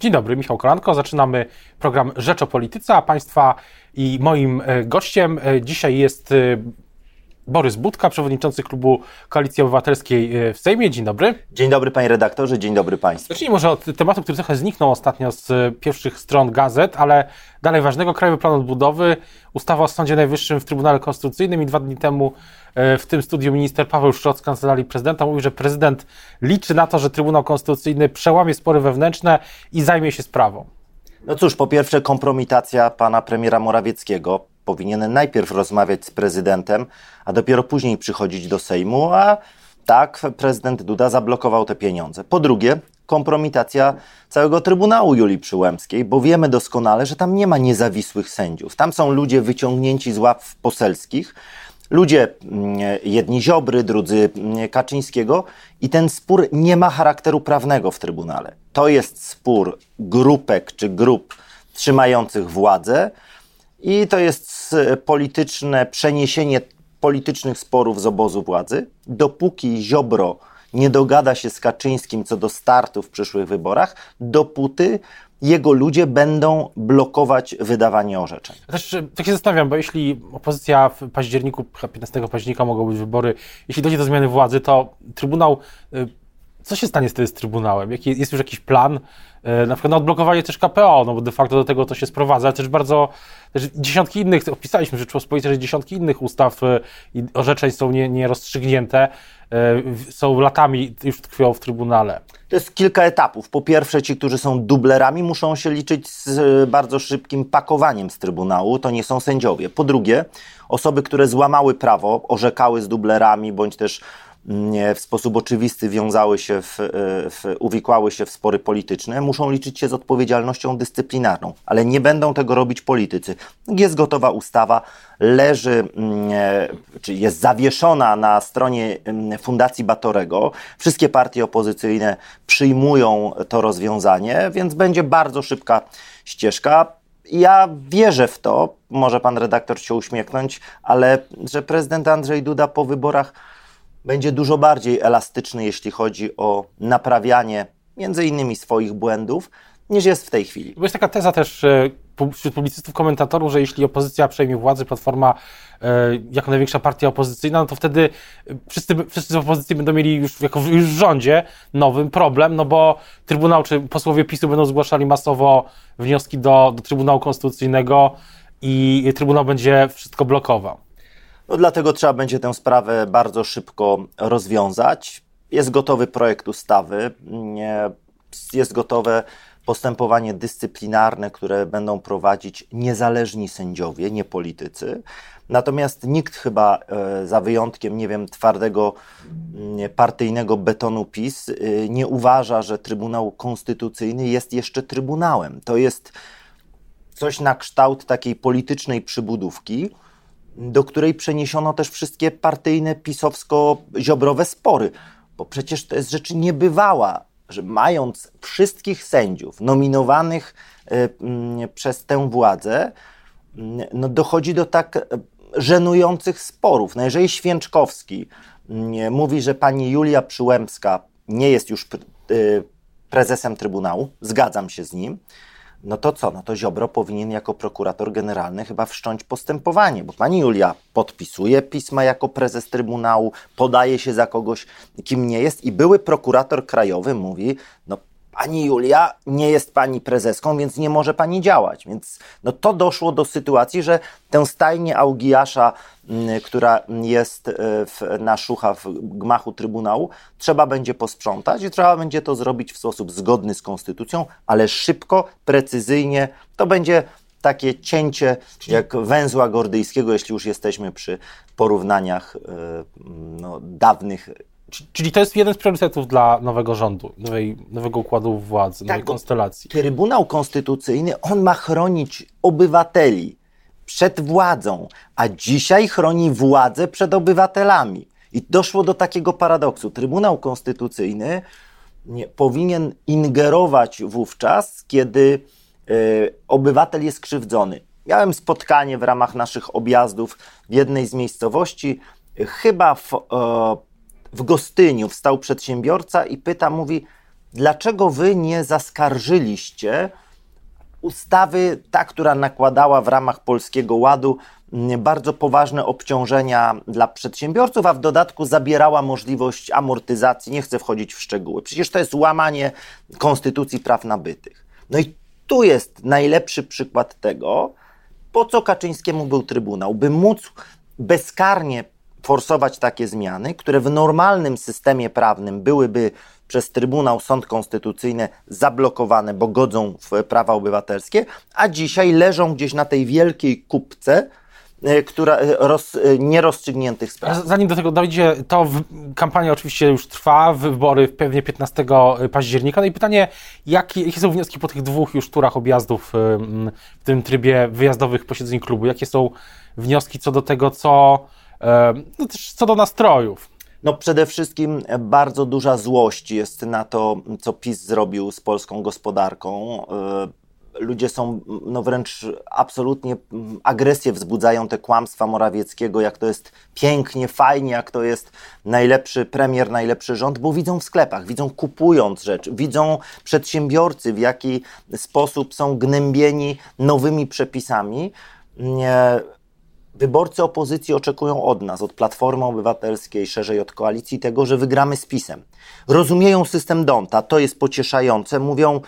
Dzień dobry, Michał Kolanko. Zaczynamy program Rzecz o Polityce, a Państwa i moim e, gościem e, dzisiaj jest e, Borys Budka, przewodniczący klubu Koalicji Obywatelskiej w Sejmie. Dzień dobry. Dzień dobry panie redaktorze, dzień dobry państwu. Zacznijmy może od tematu, który trochę zniknął ostatnio z pierwszych stron gazet, ale dalej ważnego. Krajowy Plan Odbudowy, ustawa o Sądzie Najwyższym w Trybunale Konstytucyjnym i dwa dni temu w tym studiu minister Paweł Szrot z Kancelarii Prezydenta mówił, że prezydent liczy na to, że Trybunał Konstytucyjny przełamie spory wewnętrzne i zajmie się sprawą. No cóż, po pierwsze kompromitacja pana premiera Morawieckiego. Powinien najpierw rozmawiać z prezydentem, a dopiero później przychodzić do Sejmu, a tak prezydent Duda zablokował te pieniądze. Po drugie, kompromitacja całego Trybunału Julii Przyłębskiej, bo wiemy doskonale, że tam nie ma niezawisłych sędziów. Tam są ludzie wyciągnięci z ław poselskich, ludzie, mm, jedni Ziobry, drudzy mm, Kaczyńskiego i ten spór nie ma charakteru prawnego w Trybunale. To jest spór grupek czy grup trzymających władzę i to jest polityczne przeniesienie politycznych sporów z obozu władzy. Dopóki Ziobro nie dogada się z Kaczyńskim co do startu w przyszłych wyborach, dopóty jego ludzie będą blokować wydawanie orzeczeń. Też tak się zastanawiam, bo jeśli opozycja w październiku, 15 października mogą być wybory, jeśli dojdzie do zmiany władzy, to Trybunał, y, co się stanie wtedy z Trybunałem? Jaki, jest już jakiś plan? Y, na przykład na odblokowanie też KPO, no bo de facto do tego to się sprowadza, ale też bardzo, też dziesiątki innych, opisaliśmy w Rzeczpospolitej, że dziesiątki innych ustaw y, i orzeczeń są nie, nierozstrzygnięte, są latami już tkwią w Trybunale. To jest kilka etapów. Po pierwsze, ci, którzy są dublerami, muszą się liczyć z e, bardzo szybkim pakowaniem z Trybunału. To nie są sędziowie. Po drugie, osoby, które złamały prawo, orzekały z dublerami, bądź też w sposób oczywisty wiązały się, w, e, w, uwikłały się w spory polityczne, muszą liczyć się z odpowiedzialnością dyscyplinarną, ale nie będą tego robić politycy. Jest gotowa ustawa, leży, mm, e, czy jest zawieszona na stronie mm, Fundacji Batorego. Wszystkie partie opozycyjne przyjmują to rozwiązanie, więc będzie bardzo szybka ścieżka. Ja wierzę w to, może pan redaktor się uśmiechnąć, ale że prezydent Andrzej Duda po wyborach będzie dużo bardziej elastyczny, jeśli chodzi o naprawianie między innymi swoich błędów, niż jest w tej chwili. Bo jest taka teza też wśród publicystów, komentatorów, że jeśli opozycja przejmie władzę, Platforma e, jako największa partia opozycyjna, no to wtedy wszyscy, wszyscy z opozycji będą mieli już, jako już w rządzie nowym problem, no bo Trybunał czy posłowie PiSu będą zgłaszali masowo wnioski do, do Trybunału Konstytucyjnego i Trybunał będzie wszystko blokował. No, dlatego trzeba będzie tę sprawę bardzo szybko rozwiązać. Jest gotowy projekt ustawy, jest gotowe postępowanie dyscyplinarne, które będą prowadzić niezależni sędziowie, nie politycy. Natomiast nikt chyba, e, za wyjątkiem, nie wiem, twardego partyjnego betonu PiS, e, nie uważa, że Trybunał Konstytucyjny jest jeszcze Trybunałem. To jest coś na kształt takiej politycznej przybudówki do której przeniesiono też wszystkie partyjne, pisowsko-ziobrowe spory. Bo przecież to jest rzecz niebywała, że mając wszystkich sędziów nominowanych y, y, przez tę władzę, y, no dochodzi do tak e, żenujących sporów. No jeżeli Święczkowski mówi, że pani Julia Przyłębska nie jest już prezesem Trybunału, zgadzam się z nim, no to co? No to Ziobro powinien jako prokurator generalny chyba wszcząć postępowanie, bo pani Julia podpisuje pisma jako prezes Trybunału, podaje się za kogoś, kim nie jest i były prokurator krajowy mówi, no pani Julia nie jest pani prezeską, więc nie może pani działać. Więc no to doszło do sytuacji, że tę stajnię Augiasza, mm, która jest e, w, na szucha w gmachu Trybunału, trzeba będzie posprzątać i trzeba będzie to zrobić w sposób zgodny z konstytucją, ale szybko, precyzyjnie. To będzie takie cięcie jak węzła gordyjskiego, jeśli już jesteśmy przy porównaniach e, no, dawnych Czyli to jest jeden z priorytetów dla nowego rządu, nowej, nowego układu władzy, tak, nowej konstelacji. Trybunał Konstytucyjny, on ma chronić obywateli przed władzą, a dzisiaj chroni władzę przed obywatelami. I doszło do takiego paradoksu. Trybunał Konstytucyjny nie, powinien ingerować wówczas, kiedy y, obywatel jest krzywdzony. Miałem spotkanie w ramach naszych objazdów w jednej z miejscowości, chyba w, y, w Gostyniu wstał przedsiębiorca i pyta, mówi, dlaczego wy nie zaskarżyliście ustawy, ta, która nakładała w ramach Polskiego Ładu mm, bardzo poważne obciążenia dla przedsiębiorców, a w dodatku zabierała możliwość amortyzacji. Nie chcę wchodzić w szczegóły. Przecież to jest łamanie Konstytucji Praw Nabytych. No i tu jest najlepszy przykład tego, po co Kaczyńskiemu był Trybunał, by móc bezkarnie forsować takie zmiany, które w normalnym systemie prawnym byłyby przez Trybunał, Sąd Konstytucyjny zablokowane, bo godzą w prawa obywatelskie, a dzisiaj leżą gdzieś na tej wielkiej kupce, e, która e, roz, e, nierozstrzygniętych spraw. Zanim do tego dojdzie, to w, kampania oczywiście już trwa, wybory pewnie 15 października. No i pytanie, jakie, jakie są wnioski po tych dwóch już turach objazdów w tym trybie wyjazdowych posiedzeń klubu? Jakie są wnioski co do tego, co, no też co do nastrojów? No przede wszystkim bardzo duża złość jest na to, co PiS zrobił z polską gospodarką. E, ludzie są no wręcz absolutnie agresję wzbudzają te kłamstwa Morawieckiego, jak to jest pięknie, fajnie, jak to jest najlepszy premier, najlepszy rząd, bo widzą w sklepach, widzą kupując rzeczy, widzą przedsiębiorcy, w jaki sposób są gnębieni nowymi przepisami. Wyborcy opozycji oczekują od nas, od Platformy Obywatelskiej, szerzej od koalicji, tego, że wygramy z PiSem. Rozumieją system Donta, to jest pocieszające. Mówią,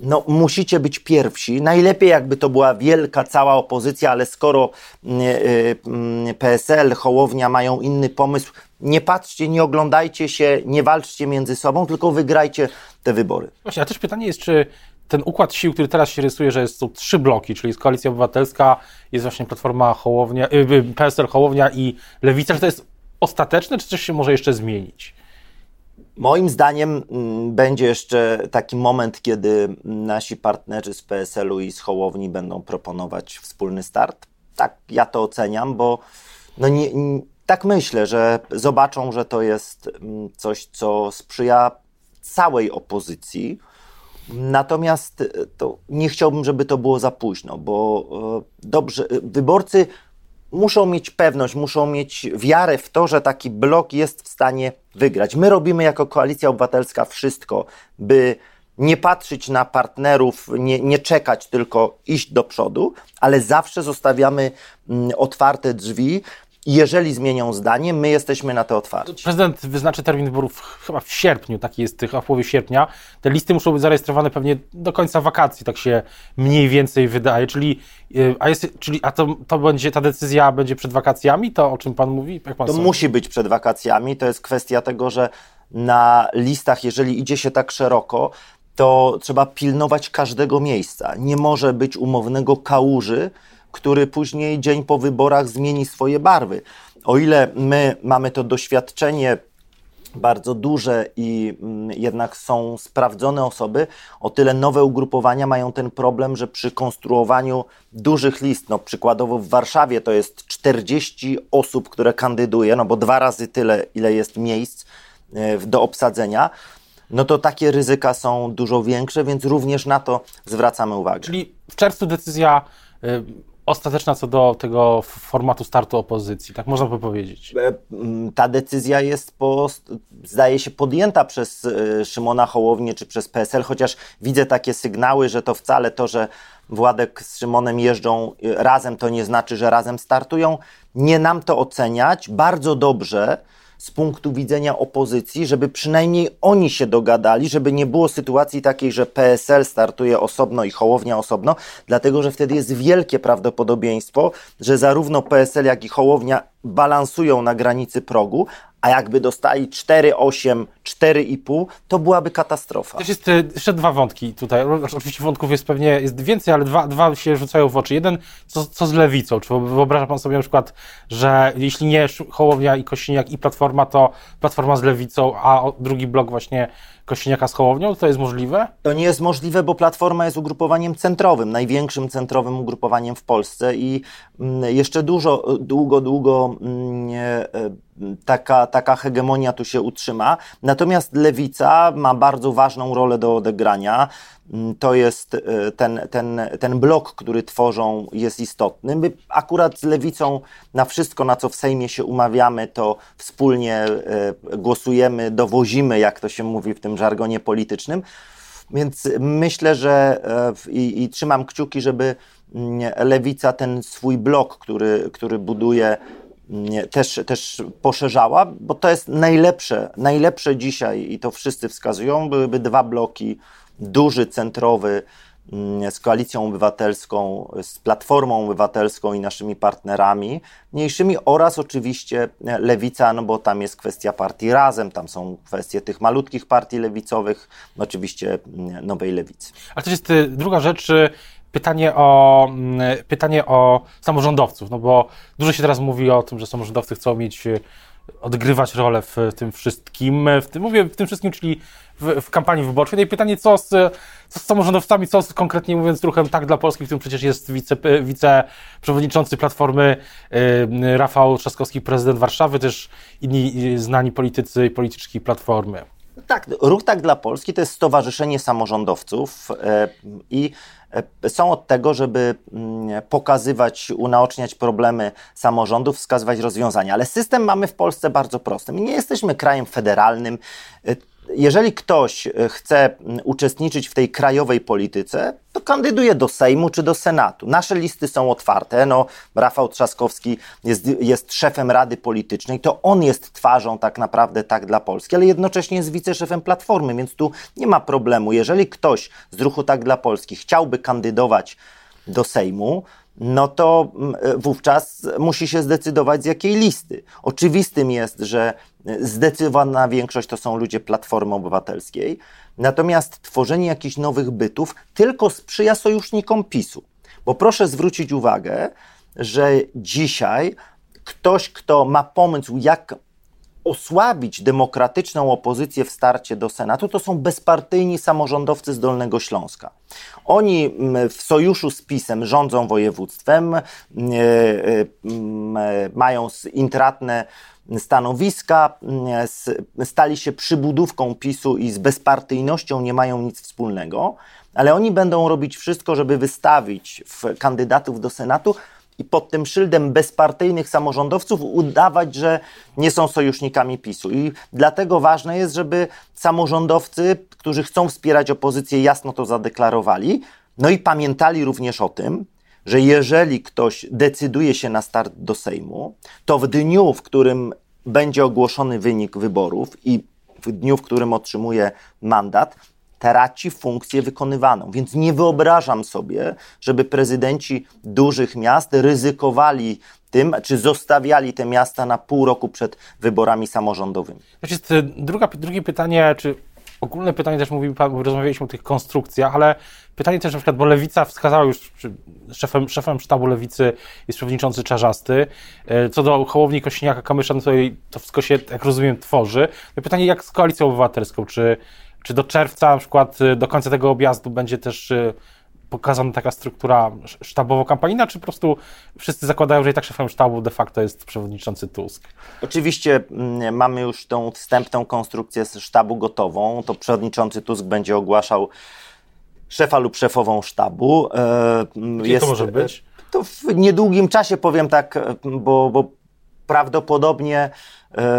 no musicie być pierwsi. Najlepiej jakby to była wielka cała opozycja, ale skoro mm, y, mm, PSL, Hołownia mają inny pomysł, nie patrzcie, nie oglądajcie się, nie walczcie między sobą, tylko wygrajcie te wybory. Właśnie, a też pytanie jest, czy ten układ sił, który teraz się rysuje, że są trzy bloki, czyli jest Koalicja Obywatelska, jest właśnie Platforma Hołownia, y, y, PSL Hołownia i Lewica, czy to jest ostateczne, czy coś się może jeszcze zmienić? Moim zdaniem mm, będzie jeszcze taki moment, kiedy nasi partnerzy z PSL-u i z Hołowni będą proponować wspólny start. Tak ja to oceniam, bo no nie, tak myślę, że zobaczą, że to jest mm, coś, co sprzyja całej opozycji Natomiast e, to nie chciałbym, żeby to było za późno, bo e, dobrze, e, wyborcy muszą mieć pewność, muszą mieć wiarę w to, że taki blok jest w stanie wygrać. My robimy jako Koalicja Obywatelska wszystko, by nie patrzeć na partnerów, nie, nie czekać, tylko iść do przodu, ale zawsze zostawiamy mm, otwarte drzwi jeżeli zmienią zdanie, my jesteśmy na to otwarci. Prezydent wyznaczy termin wyborów chyba w sierpniu, taki jest w połowie sierpnia. Te listy muszą być zarejestrowane pewnie do końca wakacji, tak się mniej więcej wydaje. Czyli, y, a, jest, czyli, a to, to będzie, ta decyzja będzie przed wakacjami, to o czym Pan mówi? Jak pan to sądzi? musi być przed wakacjami. To jest kwestia tego, że na listach, jeżeli idzie się tak szeroko, to trzeba pilnować każdego miejsca. Nie może być umownego kałuży, który później dzień po wyborach zmieni swoje barwy. O ile my mamy to doświadczenie bardzo duże i mm, jednak są sprawdzone osoby, o tyle nowe ugrupowania mają ten problem, że przy konstruowaniu dużych list, no przykładowo w Warszawie to jest 40 osób, które kandyduje, no bo dwa razy tyle, ile jest miejsc e, do obsadzenia, no to takie ryzyka są dużo większe, więc również na to zwracamy uwagę. Czyli w czerwcu decyzja y, ostateczna co do tego formatu startu opozycji, tak można by powiedzieć. E, ta decyzja jest, po, zdaje się, podjęta przez e, Szymona Hołownię czy przez PSL, chociaż widzę takie sygnały, że to wcale to, że Władek z Szymonem jeżdżą e, razem, to nie znaczy, że razem startują. Nie nam to oceniać. Bardzo dobrze, z punktu widzenia opozycji, żeby przynajmniej oni się dogadali, żeby nie było sytuacji takiej, że PSL startuje osobno i Hołownia osobno, dlatego że wtedy jest wielkie prawdopodobieństwo, że zarówno PSL, jak i Hołownia balansują na granicy progu, a jakby dostali 4,8, 4,5, to byłaby katastrofa. Też jest e, jeszcze dwa wątki tutaj. Oczywiście wątków jest pewnie jest więcej, ale dwa, dwa się rzucają w oczy. Jeden, co, co z lewicą? Czy wyobraża pan sobie na przykład, że jeśli nie Hołownia i Kośniak i Platforma, to Platforma z lewicą, a drugi blok właśnie Kośniaka z Hołownią? To jest możliwe? To nie jest możliwe, bo Platforma jest ugrupowaniem centrowym, największym centrowym ugrupowaniem w Polsce i mm, jeszcze dużo, długo, długo mm, e, taka, taka hegemonia tu się utrzyma. Natomiast lewica ma bardzo ważną rolę do odegrania. Mm, to jest e, ten, ten, ten blok, który tworzą, jest istotny. My akurat z lewicą na wszystko, na co w Sejmie się umawiamy, to wspólnie e, głosujemy, dowozimy, jak to się mówi w tym tym żargonie politycznym. Więc myślę, że e, i, i trzymam kciuki, żeby mm, lewica ten swój blok, który, który buduje, mm, też, też poszerzała, bo to jest najlepsze, najlepsze dzisiaj i to wszyscy wskazują, byłyby dwa bloki, duży, centrowy, z Koalicją Obywatelską, z Platformą Obywatelską i naszymi partnerami mniejszymi oraz oczywiście Lewica, no bo tam jest kwestia partii Razem, tam są kwestie tych malutkich partii lewicowych, oczywiście mm, Nowej Lewicy. A to jest y, druga rzecz, y, pytanie o, mm, pytanie o samorządowców, no bo dużo się teraz mówi o tym, że samorządowcy chcą mieć y, odgrywać rolę w tym wszystkim, w tym, mówię w tym wszystkim, czyli w, w kampanii wyborczej. No i pytanie, co z, co z samorządowcami, co z, konkretnie mówiąc ruchem Tak dla Polski, w którym przecież jest wice, wiceprzewodniczący Platformy yy, Rafał Trzaskowski, prezydent Warszawy, też inni znani politycy i polityczki Platformy. Tak, Ruch Tak dla Polski to jest Stowarzyszenie Samorządowców yy, i E, są od tego, żeby mm, pokazywać, unaoczniać problemy samorządów, wskazywać rozwiązania. Ale system mamy w Polsce bardzo prosty. My nie jesteśmy krajem federalnym. E, jeżeli ktoś e, chce uczestniczyć w tej krajowej polityce, to kandyduje do Sejmu czy do Senatu. Nasze listy są otwarte. No, Rafał Trzaskowski jest, jest szefem Rady Politycznej, to on jest twarzą tak naprawdę tak dla Polski, ale jednocześnie jest wiceszefem Platformy, więc tu nie ma problemu. Jeżeli ktoś z ruchu tak dla Polski chciałby kandydować do Sejmu, no to mm, wówczas musi się zdecydować z jakiej listy. Oczywistym jest, że zdecydowana większość to są ludzie Platformy Obywatelskiej, natomiast tworzenie jakichś nowych bytów tylko sprzyja sojusznikom PiSu. Bo proszę zwrócić uwagę, że dzisiaj ktoś, kto ma pomysł, jak osłabić demokratyczną opozycję w starcie do Senatu, to są bezpartyjni samorządowcy z Dolnego Śląska. Oni mm, w sojuszu z PiSem rządzą województwem, e, e, mają intratne stanowiska, stali się przybudówką PiSu i z bezpartyjnością nie mają nic wspólnego, ale oni będą robić wszystko, żeby wystawić kandydatów do Senatu i pod tym szyldem bezpartyjnych samorządowców udawać, że nie są sojusznikami PiSu. I dlatego ważne jest, żeby samorządowcy, którzy chcą wspierać opozycję, jasno to zadeklarowali. No i pamiętali również o tym, że jeżeli ktoś decyduje się na start do Sejmu, to w dniu, w którym będzie ogłoszony wynik wyborów i w dniu, w którym otrzymuje mandat, traci funkcję wykonywaną. Więc nie wyobrażam sobie, żeby prezydenci dużych miast ryzykowali tym, czy zostawiali te miasta na pół roku przed wyborami samorządowymi. To jest y, druga, drugie pytanie, czy ogólne pytanie też mówimy, rozmawialiśmy o tych konstrukcjach, ale pytanie też na przykład, bo Lewica wskazała już, szefem, szefem sztabu Lewicy jest przewodniczący Czarzasty, y, co do Hołowni, Kośniaka, Kamysza, no to, to wszystko się, jak rozumiem, tworzy. No pytanie, jak z Koalicją Obywatelską, czy czy do czerwca, na przykład y, do końca tego objazdu będzie też y, pokazana taka struktura sztabowo-kampanijna, czy po prostu wszyscy zakładają, że i tak szefem sztabu de facto jest przewodniczący Tusk? Oczywiście mm, mamy już tą wstępną konstrukcję z sztabu gotową. To przewodniczący Tusk będzie ogłaszał szefa lub szefową sztabu. Kiedy jest, to może być? To w niedługim czasie powiem tak, bo, bo prawdopodobnie e,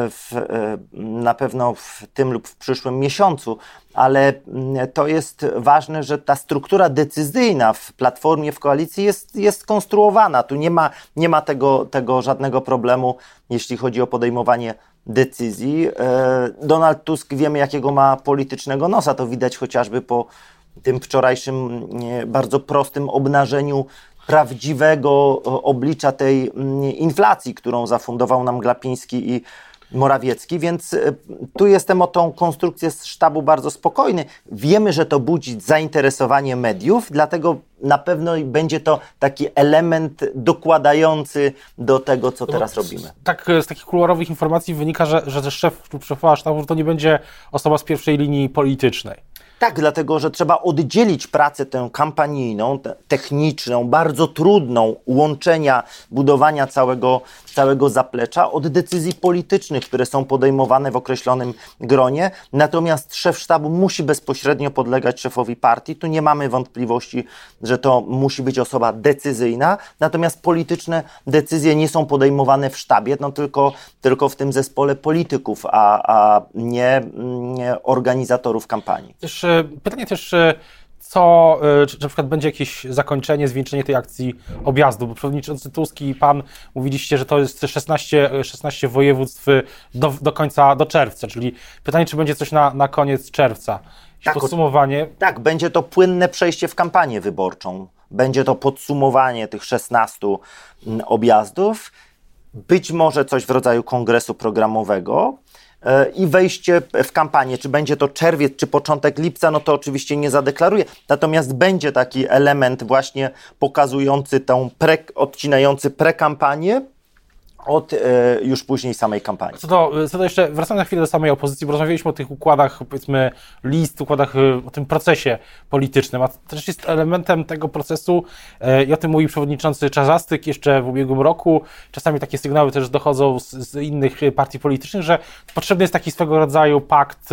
w, e, na pewno w tym lub w przyszłym miesiącu, ale mm, to jest ważne, że ta struktura decyzyjna w platformie, w koalicji jest, jest konstruowana. Tu nie ma, nie ma tego, tego żadnego problemu, jeśli chodzi o podejmowanie decyzji. E, Donald Tusk wiemy, jakiego ma politycznego nosa. To widać chociażby po tym wczorajszym bardzo prostym obnażeniu prawdziwego oblicza tej mm, inflacji, którą zafundował nam Glapiński i Morawiecki, więc e, tu jestem o tą konstrukcję z sztabu bardzo spokojny. Wiemy, że to budzi zainteresowanie mediów, dlatego na pewno będzie to taki element dokładający do tego, co no teraz robimy. Tak, z takich kuluarowych informacji wynika, że, że szef lub szefowa sztabu że to nie będzie osoba z pierwszej linii politycznej. Tak, dlatego że trzeba oddzielić pracę tę kampanijną, techniczną, bardzo trudną, łączenia, budowania całego całego zaplecza od decyzji politycznych, które są podejmowane w określonym gronie. Natomiast szef sztabu musi bezpośrednio podlegać szefowi partii. Tu nie mamy wątpliwości, że to musi być osoba decyzyjna. Natomiast polityczne decyzje nie są podejmowane w sztabie, no tylko, tylko w tym zespole polityków, a, a nie, nie organizatorów kampanii. Też, e, pytanie też e, co, czy, czy na przykład będzie jakieś zakończenie, zwieńczenie tej akcji objazdu, bo przewodniczący Tusk i pan mówiliście, że to jest 16, 16 województw do, do końca, do czerwca, czyli pytanie, czy będzie coś na, na koniec czerwca. Tak, podsumowanie. Tak, będzie to płynne przejście w kampanię wyborczą. Będzie to podsumowanie tych 16 mm, objazdów. Być może coś w rodzaju kongresu programowego, i wejście w kampanię. Czy będzie to czerwiec, czy początek lipca, no to oczywiście nie zadeklaruję. Natomiast będzie taki element właśnie pokazujący tą pre, odcinający prekampanię od e, już później samej kampanii. Co do, co do jeszcze, wracamy na chwilę do samej opozycji, bo rozmawialiśmy o tych układach, powiedzmy, list, układach, e, o tym procesie politycznym, a też jest elementem tego procesu, e, i o tym mówi przewodniczący Czarzastyk jeszcze w ubiegłym roku, czasami takie sygnały też dochodzą z, z innych partii politycznych, że potrzebny jest taki swego rodzaju pakt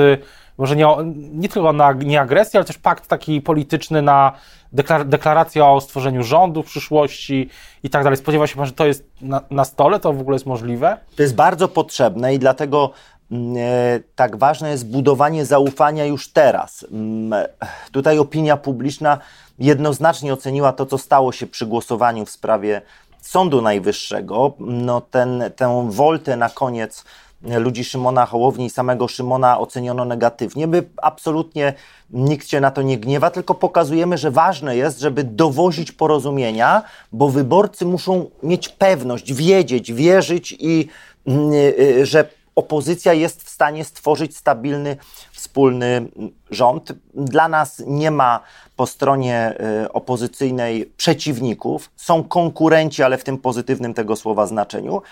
może nie, nie tylko na nie agresję, ale też pakt taki polityczny na deklar, deklarację o stworzeniu rządu w przyszłości i tak dalej. Spodziewa się Pan, że to jest na, na stole, to w ogóle jest możliwe? To jest bardzo potrzebne i dlatego mm, e, tak ważne jest budowanie zaufania już teraz. Mm, tutaj opinia publiczna jednoznacznie oceniła to, co stało się przy głosowaniu w sprawie Sądu Najwyższego. No ten, tę woltę na koniec ludzi Szymona Hołowni i samego Szymona oceniono negatywnie. My absolutnie nikt się na to nie gniewa, tylko pokazujemy, że ważne jest, żeby dowozić porozumienia, bo wyborcy muszą mieć pewność, wiedzieć, wierzyć i mm, y, y, że opozycja jest w stanie stworzyć stabilny, wspólny rząd. Dla nas nie ma po stronie y, opozycyjnej przeciwników, są konkurenci, ale w tym pozytywnym tego słowa znaczeniu.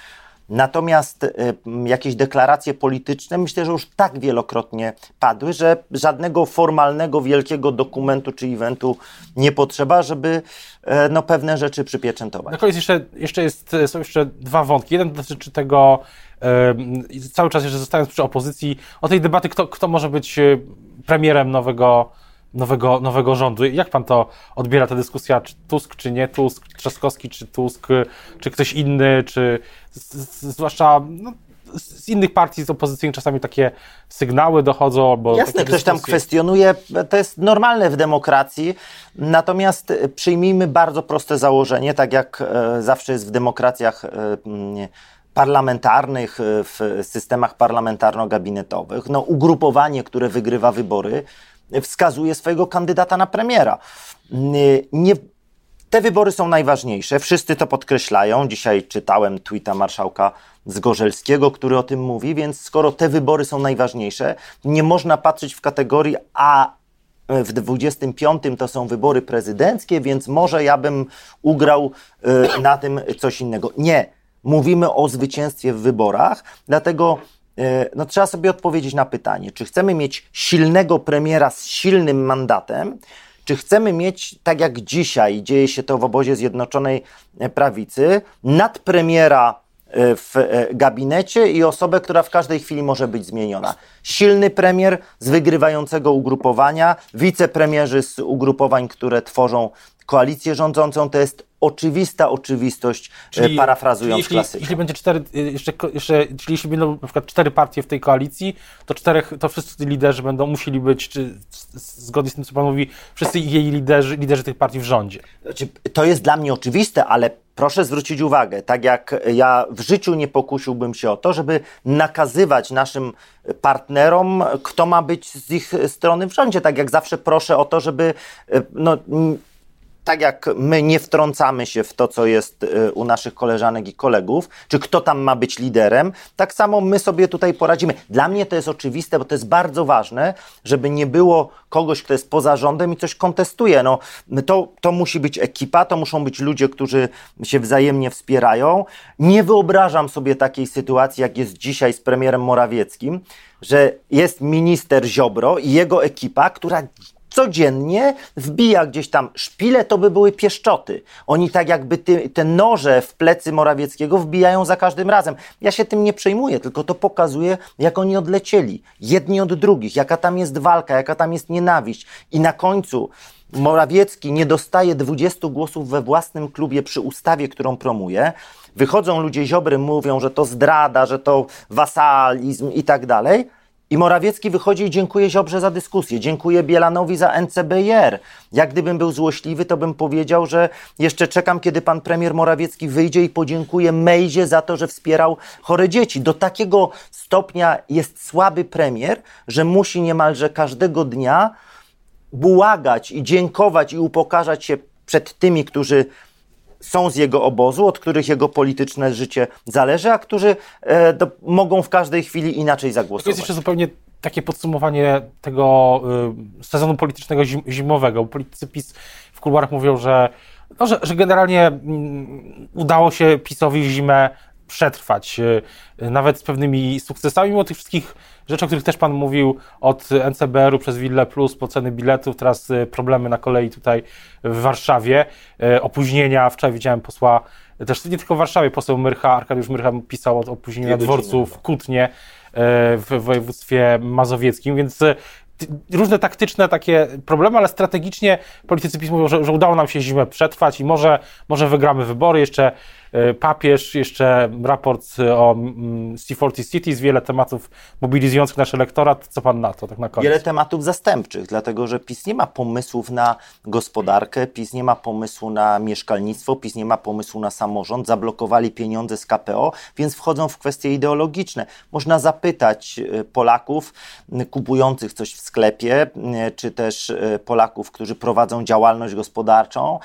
Natomiast y, jakieś deklaracje polityczne myślę, że już tak wielokrotnie padły, że żadnego formalnego, wielkiego dokumentu czy eventu nie potrzeba, żeby e, no, pewne rzeczy przypieczętować. Na koniec jeszcze, jeszcze jest, są jeszcze dwa wątki. Jeden dotyczy tego, cały czas jeszcze zostając przy opozycji, o tej debaty, kto, kto może być e, premierem nowego nowego, nowego rządu. Jak pan to odbiera, ta dyskusja, czy Tusk, czy nie Tusk, Trzaskowski, czy Tusk, czy ktoś inny, czy z, z, zwłaszcza no, z innych partii, z opozycyjnych czasami takie sygnały dochodzą. Albo Jasne, ktoś tam kwestionuje, to jest normalne w demokracji, natomiast przyjmijmy bardzo proste założenie, tak jak e, zawsze jest w demokracjach e, parlamentarnych, e, w systemach parlamentarno-gabinetowych, no, ugrupowanie, które wygrywa wybory, wskazuje swojego kandydata na premiera. Nie, te wybory są najważniejsze, wszyscy to podkreślają. Dzisiaj czytałem tweeta marszałka Zgorzelskiego, który o tym mówi, więc skoro te wybory są najważniejsze, nie można patrzeć w kategorii a w 25 to są wybory prezydenckie, więc może ja bym ugrał y, na tym coś innego. Nie. Mówimy o zwycięstwie w wyborach, dlatego E, no trzeba sobie odpowiedzieć na pytanie, czy chcemy mieć silnego premiera z silnym mandatem, czy chcemy mieć, tak jak dzisiaj dzieje się to w obozie Zjednoczonej Prawicy, nadpremiera e, w e, gabinecie i osobę, która w każdej chwili może być zmieniona. Silny premier z wygrywającego ugrupowania, wicepremierzy z ugrupowań, które tworzą koalicję rządzącą, to jest oczywista oczywistość, e, czyli, parafrazując czyli jeśli, klasykę. Jeśli będzie cztery, e, jeszcze, jeszcze, czyli jeśli będą na przykład cztery partie w tej koalicji, to czterech, to wszyscy liderzy będą musieli być, czy zgodnie z tym, co Pan mówi, wszyscy jej liderzy, liderzy tych partii w rządzie. Znaczy, to jest dla mnie oczywiste, ale proszę zwrócić uwagę, tak jak ja w życiu nie pokusiłbym się o to, żeby nakazywać naszym partnerom, kto ma być z ich strony w rządzie. Tak jak zawsze proszę o to, żeby e, no, tak jak my nie wtrącamy się w to, co jest y, u naszych koleżanek i kolegów, czy kto tam ma być liderem, tak samo my sobie tutaj poradzimy. Dla mnie to jest oczywiste, bo to jest bardzo ważne, żeby nie było kogoś, kto jest poza rządem i coś kontestuje. No, to, to musi być ekipa, to muszą być ludzie, którzy się wzajemnie wspierają. Nie wyobrażam sobie takiej sytuacji, jak jest dzisiaj z premierem Morawieckim, że jest minister Ziobro i jego ekipa, która codziennie wbija gdzieś tam szpile, to by były pieszczoty. Oni tak jakby ty, te noże w plecy Morawieckiego wbijają za każdym razem. Ja się tym nie przejmuję, tylko to pokazuje, jak oni odlecieli. Jedni od drugich, jaka tam jest walka, jaka tam jest nienawiść. I na końcu Morawiecki nie dostaje 20 głosów we własnym klubie przy ustawie, którą promuje. Wychodzą ludzie Ziobry, mówią, że to zdrada, że to wasalizm i tak dalej i Morawiecki wychodzi i dziękuję Ziobrze za dyskusję, dziękuję Bielanowi za NCBR. Jak gdybym był złośliwy, to bym powiedział, że jeszcze czekam, kiedy pan premier Morawiecki wyjdzie i podziękuje Mejzie za to, że wspierał chore dzieci. Do takiego stopnia jest słaby premier, że musi niemalże każdego dnia błagać i dziękować i upokarzać się przed tymi, którzy są z jego obozu, od których jego polityczne życie zależy, a którzy e, do, mogą w każdej chwili inaczej zagłosować. To jest jeszcze zupełnie takie podsumowanie tego y, sezonu politycznego zim, zimowego. Politycy PiS w kuluarach mówią, że, no, że, że generalnie y, udało się PiSowi zimę przetrwać, y, nawet z pewnymi sukcesami, mimo tych wszystkich rzeczy, o których też Pan mówił, od NCBR-u przez Wille Plus po ceny biletów, teraz y, problemy na kolei tutaj w Warszawie, y, opóźnienia, wczoraj widziałem posła, też nie tylko w Warszawie, poseł Myrcha, Arkadiusz Myrcha pisał o opóźnieniu dworcu w Kutnie w województwie mazowieckim, więc różne taktyczne takie problemy, ale strategicznie politycy PiS mówią, że, że udało nam się zimę przetrwać i może, może wygramy wybory. Jeszcze E, papież, jeszcze raport o mm, C40 Cities, wiele tematów mobilizujących nasz elektorat. Co pan na to tak na koniec? Wiele tematów zastępczych, dlatego że PiS nie ma pomysłów na gospodarkę, PiS nie ma pomysłu na mieszkalnictwo, PiS nie ma pomysłu na samorząd, zablokowali pieniądze z KPO, więc wchodzą w kwestie ideologiczne. Można zapytać e, Polaków kupujących coś w sklepie, czy też e, Polaków, którzy prowadzą działalność gospodarczą,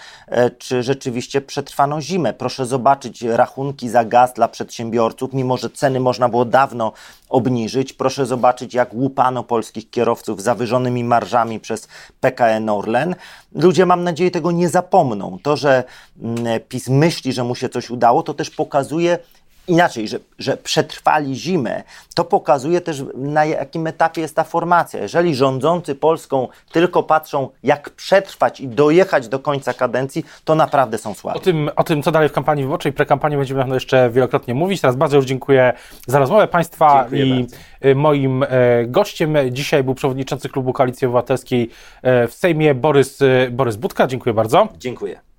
czy rzeczywiście przetrwano zimę. Proszę zobaczyć, zobaczyć rachunki za gaz dla przedsiębiorców, mimo że ceny można było dawno obniżyć. Proszę zobaczyć, jak łupano polskich kierowców zawyżonymi marżami przez PKN Orlen. Ludzie, mam nadzieję, tego nie zapomną. To, że mm, PiS myśli, że mu się coś udało, to też pokazuje, inaczej, że, że przetrwali zimę, to pokazuje też na jakim etapie jest ta formacja. Jeżeli rządzący Polską tylko patrzą, jak przetrwać i dojechać do końca kadencji, to naprawdę są słabi. O tym, o tym co dalej w kampanii wyborczej, prekampanii będziemy na jeszcze wielokrotnie mówić. Teraz bardzo już dziękuję za rozmowę Państwa dziękuję i bardzo. Y, moim e, gościem dzisiaj był przewodniczący klubu Koalicji Obywatelskiej e, w Sejmie Borys, Borys Budka. Dziękuję bardzo. Dziękuję.